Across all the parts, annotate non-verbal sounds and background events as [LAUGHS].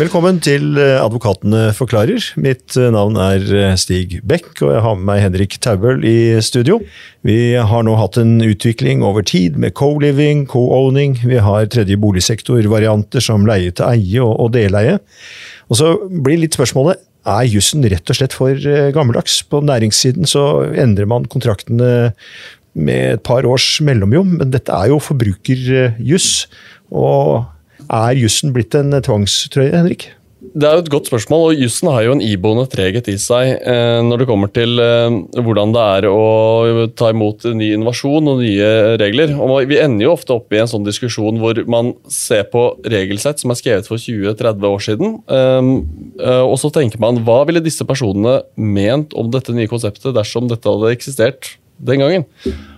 Velkommen til eh, Advokatene forklarer. Mitt eh, navn er eh, Stig Beck, og jeg har med meg Henrik Taubøl i studio. Vi har nå hatt en utvikling over tid med co-living, co-owning. Vi har tredje boligsektor-varianter som leie til eie og deleie. Og så blir litt spørsmålet er jussen rett og slett for gammeldags. På næringssiden så endrer man kontraktene med et par års mellomrom, men dette er jo forbrukerjuss. Og er jussen blitt en tvangstrøye, Henrik? Det er jo et godt spørsmål, og jussen har jo en iboende treghet i seg eh, når det kommer til eh, hvordan det er å ta imot ny innovasjon og nye regler. Og Vi ender jo ofte opp i en sånn diskusjon hvor man ser på regelsett som er skrevet for 20-30 år siden, eh, eh, og så tenker man hva ville disse personene ment om dette nye konseptet dersom dette hadde eksistert den gangen?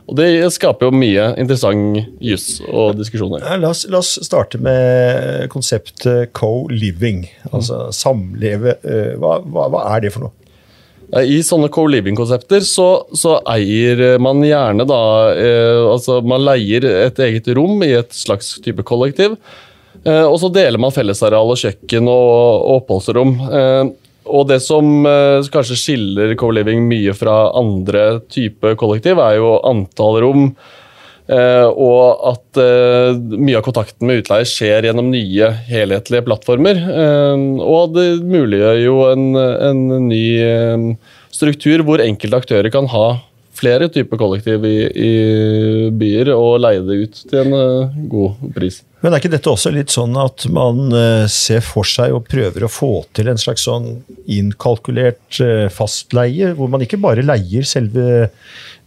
Og Det skaper jo mye interessant juss og diskusjoner. La, oss, la, oss, starte med konseptet co-living. Altså samleve. Eh, hva, hva, hva, er det for noe? I sånne co-living-konsepter så, så, eier man gjerne da eh, Altså man leier et eget rom i et slags type kollektiv. Eh, og så deler man fellesareal og kjøkken og, og oppholdsrom. Eh, og det som eh, kanskje skiller co-living mye fra andre type kollektiv, er jo antall rom. Eh, og at eh, mye av kontakten med utleier skjer gjennom nye, helhetlige plattformer. Eh, og det muliggjør jo en, en ny eh, struktur hvor enkelte aktører kan ha flere typer kollektiv i, i, byer og leie det ut til en uh, god pris. Men er ikke dette også litt sånn at man uh, ser for seg og prøver å få til en slags sånn innkalkulert uh, fastleie, hvor man ikke bare leier selve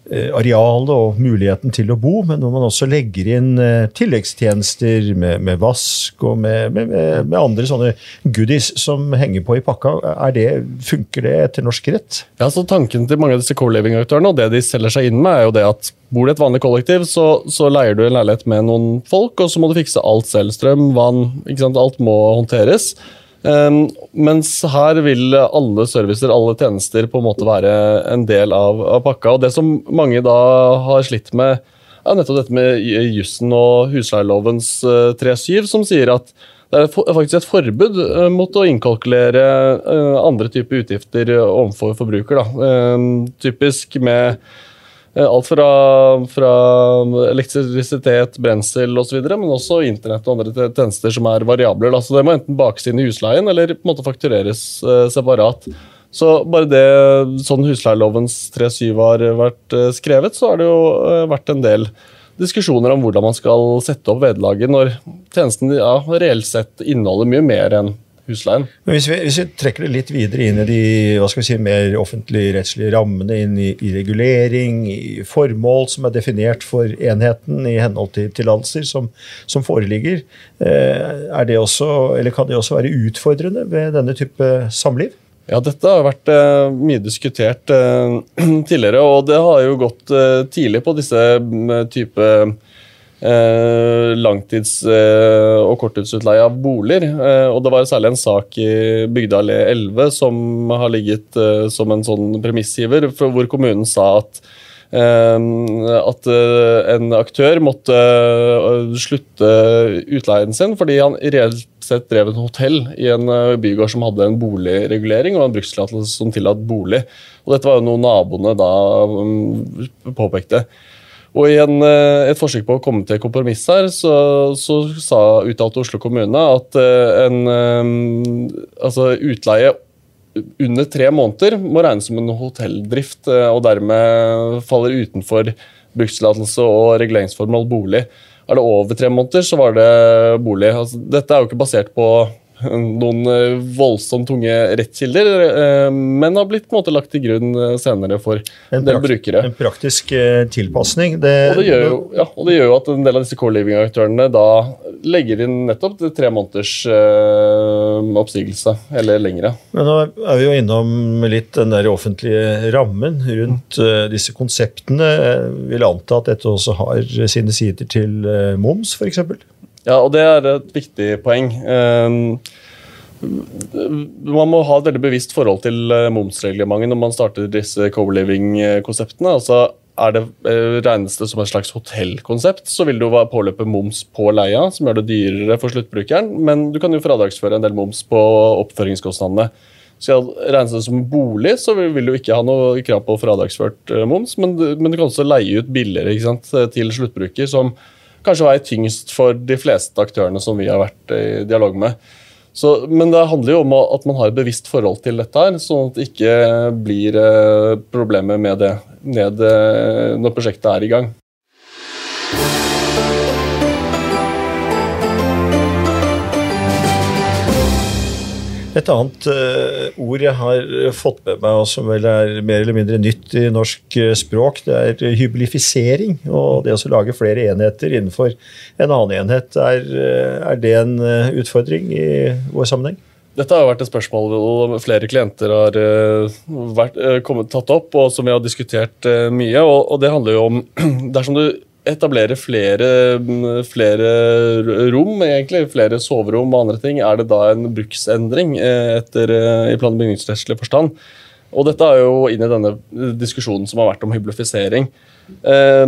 arealet og muligheten til å bo, men når man også legger inn eh, tilleggstjenester med, med vask og med, med, med, andre sånne goodies som henger på i pakka, det, funker det etter norsk rett? Ja, så Tanken til mange av disse co-living-aktørene og det de selger seg inn med, er jo det at bor du i et vanlig kollektiv, så, så, leier du en leilighet med noen folk, og så må du fikse alt selv. Strøm, vann, alt må håndteres. Um, mens her vil alle servicer, alle tjenester, på en måte være en del av, av pakka. Og det som mange da har slitt med, er nettopp dette med jussen og husleielovens uh, eh, 3-7, som sier at det er faktisk et forbud uh, mot å innkalkulere uh, andre typer utgifter overfor forbruker. Da. Ehm, typisk med Eh, alt fra, fra elektrisitet, brensel osv., men også internett og andre tjenester som er variabler. Da. Så det må enten bakes inn i husleien eller på en måte faktureres uh, separat. Så bare det sånn husleielovens 3-7 har vært uh, skrevet, så har det jo vært en del diskusjoner om hvordan man skal sette opp vederlaget når tjenesten ja, reelt sett inneholder mye mer enn husleien. Men hvis vi, hvis vi, trekker det litt videre inn i de hva skal vi si, mer offentlig-rettslige rammene, inn i, i, regulering, i formål som er definert for enheten i henhold til tillatelser som, som, foreligger, eh, er det også, eller kan det også være utfordrende ved denne type samliv? Ja, dette har vært eh, mye diskutert eh, [CLEARS THROAT] tidligere, og det har jo gått eh, tidlig på disse mm, type Eh, langtids- eh, og korttidsutleie av boliger. Eh, og Det var særlig en sak i Bygdeallé 11 som har ligget som en sånn premissgiver, hvor kommunen sa at at en aktør måtte slutte utleien sin fordi han reelt sett drev et hotell i en bygård som hadde en boligregulering og en brukstillatelse som tillatt bolig. Og Dette var jo noe naboene da mm, påpekte. Og I en, eh, et forsøk på å komme til kompromiss her, så, så sa, uttalte Oslo kommune at eh, en eh, altså utleie under tre måneder må regnes som en hotelldrift, og dermed faller utenfor brukstillatelse og reguleringsformål bolig. Er det over tre måneder, så var det bolig. Altså, dette er jo ikke basert på noen eh, voldsomt tunge rettskilder, eh, men har blitt på en måte lagt til grunn eh, senere for en del brukere. En praktisk tilpasning. Det, og, det jo, ja, og, det gjør jo, at en del av disse core-living-aktørene da legger inn nettopp tre måneders oppsigelse, eller lengre. Men nå er vi jo innom litt den der offentlige rammen rundt uh, disse konseptene. Jeg vil anta at dette også har sine sider til moms, f.eks.? Ja, og det er et viktig poeng. Ehm, man må ha et veldig bevisst forhold til eh, momsreglementet når man starter disse co-living-konseptene. Altså, er det, eh, regnes det som et slags hotellkonsept, så vil det jo påløpe moms på leia, som gjør det dyrere for sluttbrukeren, men du kan jo fradragsføre en del moms på oppføringskostnadene. Så Regnes det som bolig, så vil du ikke ha noe krav på fradragsført eh, moms, men men du kan også leie ut billigere sant, til sluttbruker, som kanskje veier tyngst for de fleste aktørene som vi har vært i dialog med. Så, men det handler jo om at man har et bevisst forhold til dette, her, sånn at det ikke blir eh, problemer med det ned, eh, når prosjektet er i gang. Et annet uh, ord jeg har fått med meg, og som vel er mer eller mindre nytt i norsk uh, språk, det er hyblifisering. Og det å lage flere enheter innenfor en annen enhet. Er, uh, er det en utfordring i vår sammenheng? Dette har vært et spørsmål flere klienter har vært, kommet, tatt opp, og som vi har diskutert mye. Og, og det handler jo om [CLEARS THROAT] Dersom du etablere flere, flere, rom, egentlig, flere soverom og andre ting, er det da en bruksendring eh, etter, eh, i plan- og bygningsrettslig forstand. Og dette er jo inn i denne diskusjonen som har vært om hyblifisering. Eh,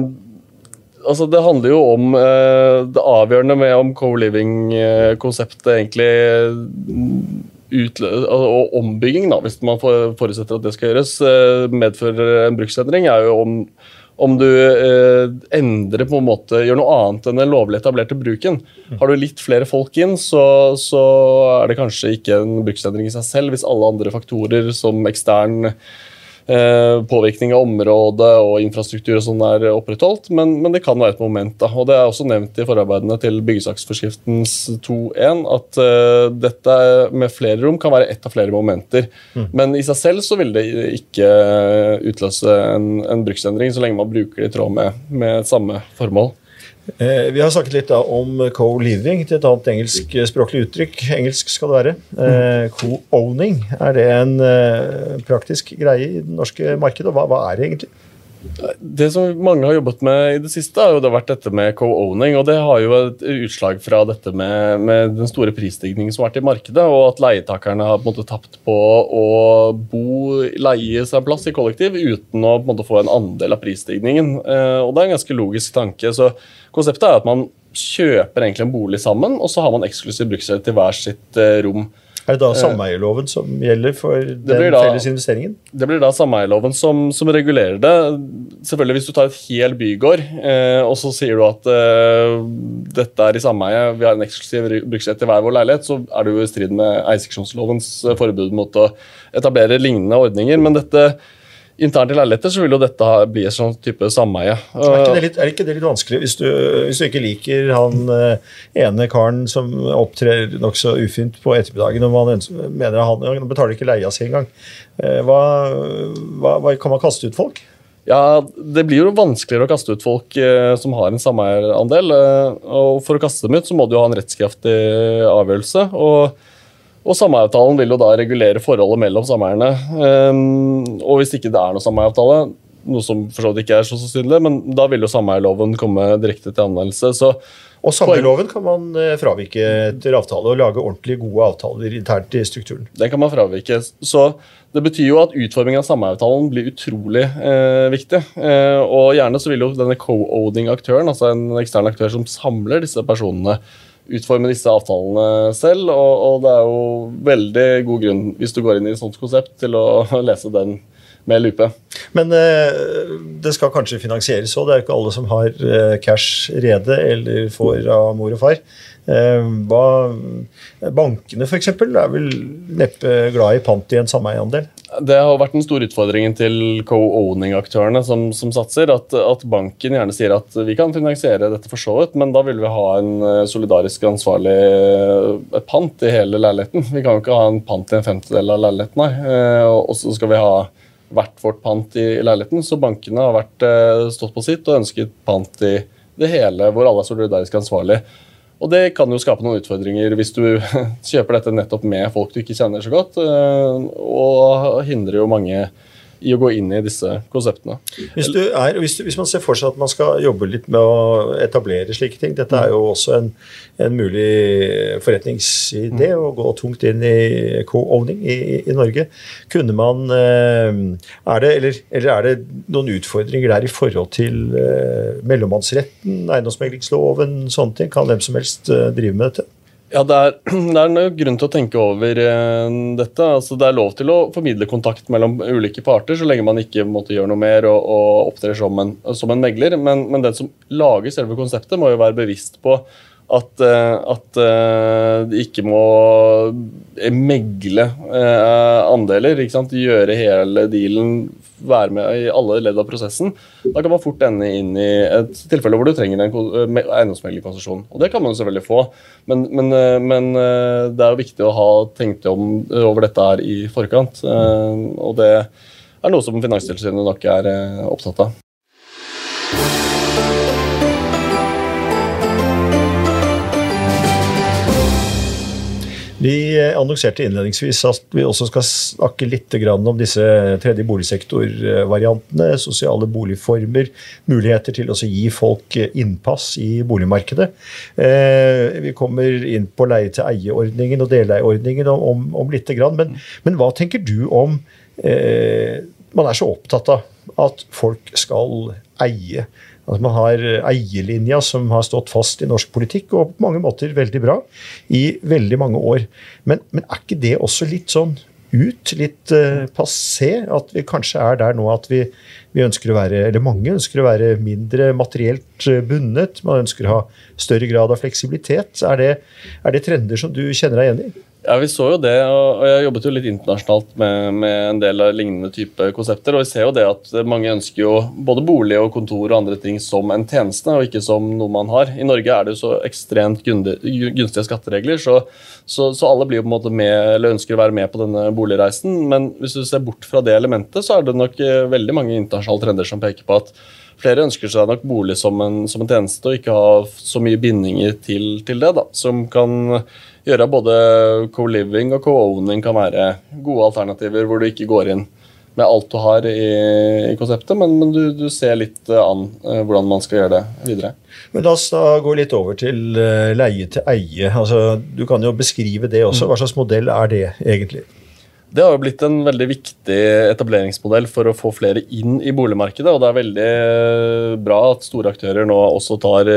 altså Det handler jo om eh, det avgjørende med om co-living-konseptet egentlig utlø og ombygging, da, hvis man forutsetter at det skal gjøres, eh, medfører en bruksendring, er jo om om du eh, endrer på en måte, gjør noe annet enn den lovlig etablerte bruken. Har du litt flere folk inn, så, så er det kanskje ikke en bruksendring i seg selv hvis alle andre faktorer som ekstern påvirkning av området og infrastruktur og sånn er opprettholdt, men, men, det kan være et moment. da, og Det er også nevnt i forarbeidene til byggesaksforskriftens 2.1 at uh, dette med flere rom kan være ett av flere momenter. Mm. Men i seg selv så vil det ikke utløse en, en bruksendring, så lenge man bruker det i tråd med, med samme formål. Eh, vi har snakket litt om co-living til et annet engelskspråklig uttrykk. Engelsk skal det være. Eh, co-owning, er det en eh, praktisk greie i det norske markedet? Hva, hva er det egentlig? Det som mange har jobbet med i det siste, har jo det vært dette med co-owning. og Det har jo et utslag fra dette med, med, den store prisstigningen som har vært i markedet, og at leietakerne har på en måte tapt på å bo, leie seg plass i kollektiv uten å på en måte få en andel av prisstigningen. Eh, og Det er en ganske logisk tanke. så Konseptet er at man kjøper egentlig en bolig sammen, og så har man eksklusiv bruksrett til hver sitt eh, rom. Er det da sameieloven som gjelder for den da, felles investeringen? Det blir da sameieloven som, som, regulerer det. Selvfølgelig Hvis du tar et hel bygård eh, og så sier du at eh, dette er i sameie, vi har en eksklusiv bruksrett til hver vår leilighet, så er det jo i strid med eierseksjonslovens eh, forbud mot å etablere lignende ordninger. Men dette internt i leiligheter så vil jo dette bli et sånn type sameie. Er, ikke det litt, ikke det litt vanskelig hvis du, hvis du ikke liker han uh, ene karen som opptrer nokså ufint på ettermiddagen, og man mener han, han betaler ikke leia si engang. Uh, hva, hva, hva, kan man kaste ut folk? Ja, Det blir jo vanskeligere å kaste ut folk eh, som har en sameierandel. og For å kaste dem ut så må du jo ha en rettskraftig avgjørelse. og og Sameieavtalen vil jo da regulere forholdet mellom sameierne. Um, og hvis ikke det er noe sameieavtale, noe som for så vidt ikke er så sannsynlig, men da vil jo sameieloven komme direkte til anvendelse. Så og sameieloven kan man eh, fravike etter avtale og lage ordentlig gode avtaler internt i strukturen. Den kan man fravike. Så det betyr jo at utformingen av sameieavtalen blir utrolig eh, viktig. Eh, og gjerne så vil jo denne co-owning-aktøren, altså en ekstern aktør som samler disse personene, utforme disse avtalene selv. Og, og, det er jo veldig god grunn, hvis du går inn i et sånt konsept, til å [LAUGHS] lese den med lupe. Men eh, det skal kanskje finansieres òg. Det er jo ikke alle som har eh, cash rede eller får av mor og far. Eh, hva, bankene f.eks. er vel neppe glad i pant i en sameieandel? Det har vært den store utfordringen til co-owning-aktørene som, som, satser. At, at, banken gjerne sier at vi kan finansiere dette for så vidt, men da vil vi ha en solidarisk ansvarlig pant i hele leiligheten. Vi kan jo ikke ha en pant i en femtedel av leiligheten, nei. Og så skal vi ha hvert vårt pant i leiligheten. Så bankene har vært, eh, stått på sitt og ønsket pant i det hele, hvor alle er solidarisk ansvarlig. Og det kan jo skape noen utfordringer hvis du [LAUGHS] kjøper dette nettopp med folk du ikke kjenner så godt, eh, og hindrer jo mange i å gå inn i disse konseptene. Hvis, er, hvis, du, hvis, man ser for seg at man skal jobbe litt med å etablere slike ting Dette er jo også en, en mulig forretningsidé å gå tungt inn i co-owning i, i, Norge. Kunne man eh, er det, eller, eller, er det noen utfordringer der i forhold til uh, mellommannsretten, eiendomsmeglingsloven, sånne ting? Kan hvem som helst uh, drive med dette? Ja, det er, [CLEARS THROAT] det er grunn til å tenke over eh, dette. Altså, det er lov til å formidle kontakt mellom ulike parter, så lenge man ikke måtte gjøre noe mer og, og opptrer som en, som en megler. Men, men, den som lager selve konseptet, må jo være bevisst på at, uh, at uh, de ikke må megle andeler. Gjøre hele dealen være med i alle ledd av prosessen. Da kan man fort ende inn i et tilfelle hvor du trenger en eh, eiendomsmeglerkonsesjon. Og det kan man selvfølgelig få, men, men, eh, men, eh, det er jo viktig å ha tenkt om over dette her i forkant. Og det er noe som Finanstilsynet nok er opptatt av. Vi annonserte innledningsvis at vi også skal snakke litt om disse tredje boligsektor-variantene. Sosiale boligformer, muligheter til å gi folk innpass i boligmarkedet. Eh, vi kommer inn på leie-til-eie-ordningen og deleieordningen om, om litt. Men, men, hva tenker du om eh, Man er så opptatt av at folk skal eie. Altså man har eierlinja som har stått fast i norsk politikk, og på mange måter veldig bra, i veldig mange år. Men, men er ikke det også litt sånn ut, litt uh, passé? At vi kanskje er der nå at vi, vi, ønsker å være, eller mange ønsker å være mindre materielt eh, bundet. Man ønsker å ha større grad av fleksibilitet. Er det, er det trender som du kjenner deg igjen i? Ja, vi så jo det, og jeg jobbet jo litt internasjonalt med, med, en del av lignende type konsepter. og vi ser jo det at Mange ønsker jo både bolig og kontor og andre ting som en tjeneste, og ikke som noe man har. I Norge er det jo så ekstremt gunstige skatteregler, så, så, så, alle blir jo på en måte med, eller ønsker å være med på denne boligreisen. Men hvis du ser bort fra det elementet, så er det nok eh, veldig mange internasjonale trender som peker på at flere ønsker seg nok bolig som en, som en tjeneste, og ikke ha så mye bindinger til, til det, da, som kan gjøre både co-living og co-owning kan være gode alternativer hvor du ikke går inn med alt du har i, i konseptet, men, men du, du, ser litt eh, an uh, hvordan man skal gjøre det videre. Men La oss da gå litt over til uh, leie til eie. Altså, du kan jo beskrive det også. Mm. Hva slags modell er det egentlig? Det har jo blitt en veldig viktig etableringsmodell for å få flere inn i boligmarkedet. og Det er veldig bra at store aktører nå også tar,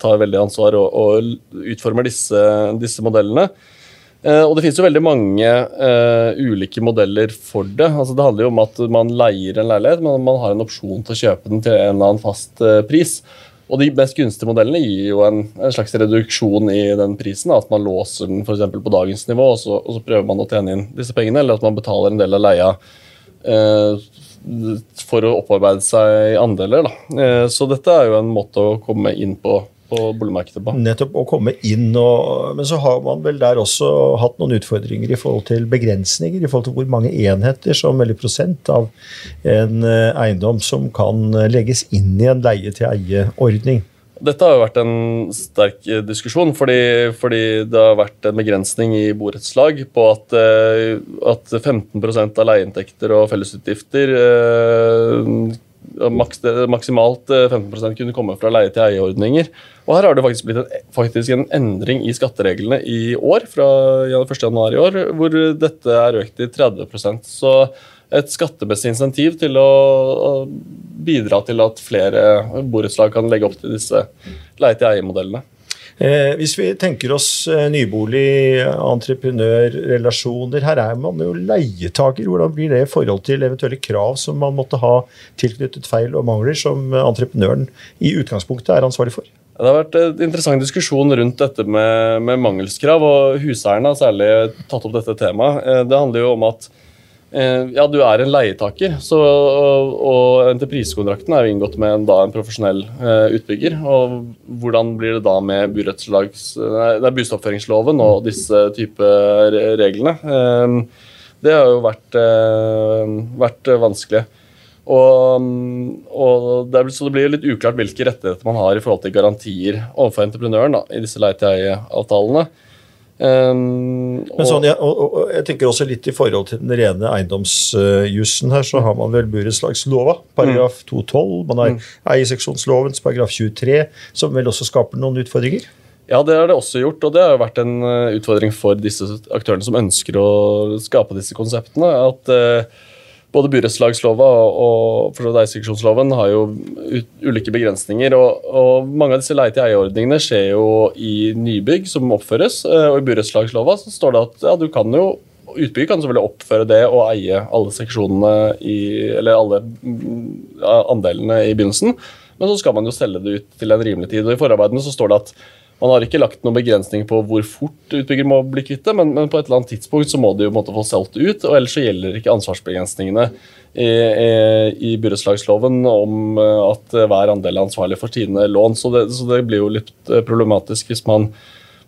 tar veldig ansvar og, og utformer disse, disse modellene. Eh, og Det finnes jo veldig mange uh, ulike modeller for det. Altså Det handler jo om at man leier en leilighet, men man har en opsjon til å kjøpe den til en eller annen fast uh, pris. Og de mest gunstige modellene gir jo en, en slags reduksjon i den prisen. At man låser den for på dagens nivå, og så, og så, prøver man å tjene inn disse pengene. Eller at man betaler en del av leia eh, for å opparbeide seg andeler. Eh, så dette er jo en måte å komme inn på på boligmarkedet på. Nettopp å komme inn og Men så har man vel der også hatt noen utfordringer i forhold til begrensninger, i forhold til hvor mange enheter som eller prosent av en eh, eiendom som kan legges inn i en leie-til-eie-ordning. Dette har jo vært en sterk diskusjon, fordi, fordi, det har vært en begrensning i borettslag på at, eh, at 15% av leieinntekter og fellesutgifter eh, maks, maksimalt 15 eh, kunne komme fra leie-til-eie-ordninger. Og Her har det faktisk blitt en, faktisk en endring i skattereglene i år, fra 1.1 i år, hvor dette er økt til 30% Så et skattemessig insentiv til å, å bidra til at flere borettslag kan legge opp til disse leie-til-eie-modellene. Eh, hvis vi tenker oss eh, nybolig, entreprenørrelasjoner. Her er man jo leietaker. Hvordan blir det i forhold til eventuelle krav som man måtte ha tilknyttet feil og mangler, som entreprenøren i utgangspunktet er ansvarlig for? Det har vært en interessant diskusjon rundt dette med, med mangelskrav, og huseierne har særlig tatt opp dette temaet. Eh, det handler jo om at Eh, ja, du er en leietaker, så, og, og entreprisekontrakten er jo inngått med en, da, en profesjonell uh, utbygger. og Hvordan blir det da med bustoppføringsloven og disse type reglene? Uh, det har jo vært, uh, vært vanskelig. Og, og det, så det blir litt uklart hvilke rettigheter man har i forhold til garantier overfor entreprenøren da, i disse leie-til-eie-avtalene. Um, Men sånn, ja, og, og, jeg tenker også litt i forhold til den rene eiendomsjussen her, så har man vel burettslagslova, paragraf 212. Man har eierseksjonslovens paragraf 23, som vel også skaper noen utfordringer? Ja, det har det også gjort, og det har jo vært en uh, utfordring for disse aktørene som ønsker å skape disse konseptene. at uh, både burettslagslova og og eierseksjonsloven har jo ulike begrensninger. Og, og mange av disse leie-til-eie-ordningene skjer jo i nybygg som oppføres. Uh, og i burettslagslova så står det at ja, du kan jo Utbygger kan selvfølgelig oppføre det og eie alle seksjonene i, eller alle andelene i begynnelsen, men så skal man jo selge det ut til en rimelig tid. og I forarbeidene så står det at man har ikke lagt noen begrensning på hvor fort utbygger må bli kvitt det, men, men, på et eller annet tidspunkt så må de jo måtte få solgt ut, og ellers så gjelder ikke ansvarsbegrensningene i, i, i burettslagsloven om eh, at hver andel er ansvarlig for sine lån. Så det, så det, blir jo litt eh, problematisk hvis man,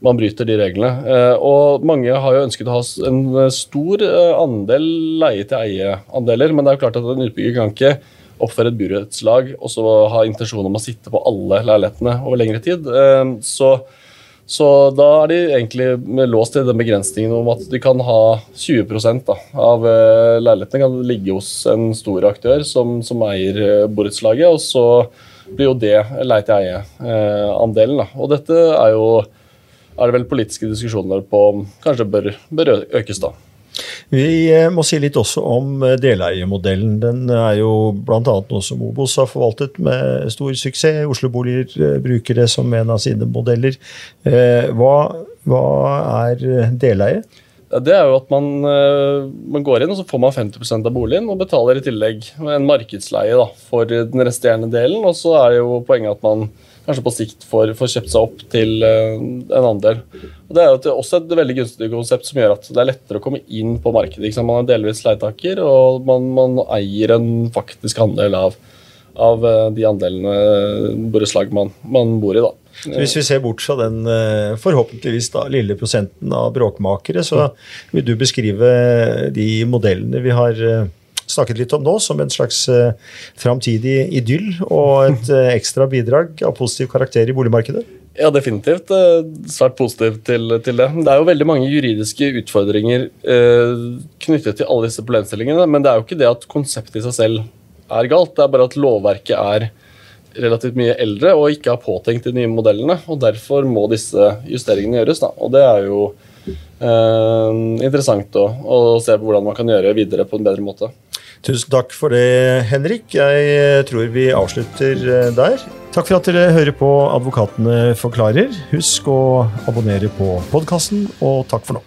man bryter de reglene. Eh, og mange har jo ønsket å ha en stor andel leie-til-eie-andeler, men det er jo klart at en utbygger kan ikke oppføre et burettslag og så ha intensjon om å sitte på alle leilighetene over lengre tid. Ehm, så, så da er de egentlig låst til den begrensningen om at de kan ha 20 da, av eh, leilighetene kan ligge hos en stor aktør som, som eier eh, borettslaget, og så blir jo det leie-til-eie-andelen. Og dette er jo er det vel politiske diskusjoner på om kanskje bør, bør økes, da. Vi eh, må si litt også om eh, deleiermodellen. Den er jo bl.a. noe som Obos har forvaltet med stor suksess. Oslo Boliger bruker det som en av sine modeller. Hva, hva er deleie? Det er jo at man, man, går inn og så får man 50% av boligen og betaler i tillegg en markedsleie da, for den resterende delen. Og så er det jo poenget at man kanskje på sikt får, får kjøpt seg opp til uh, en andel. Og Det er jo også et veldig gunstig konsept som gjør at det er lettere å komme inn på markedet. Man er delvis leietaker, og man, man, eier en faktisk andel av, av uh, de andelene borettslag man, man bor i. da. Så hvis vi ser bort fra den eh, forhåpentligvis da, lille prosenten av bråkmakere, så vil du beskrive de modellene vi har snakket litt om nå, som en slags uh, framtidig idyll og et uh, ekstra bidrag av positiv karakter i boligmarkedet? Ja, definitivt. Uh, svært positivt til, til, det. Det er jo veldig mange juridiske utfordringer knyttet til alle disse problemstillingene, men det er jo ikke det at konseptet i seg selv er galt. Det er bare at lovverket er relativt mye eldre og ikke har påtenkt de nye modellene. og Derfor må disse justeringene gjøres. Da. Og Det er jo eh, interessant å, å, se på hvordan man kan gjøre videre på en bedre måte. Tusen takk for det, Henrik. Jeg tror vi avslutter eh, der. Takk for at dere hører på Advokatene forklarer. Husk å abonnere på podkasten, og takk for nå.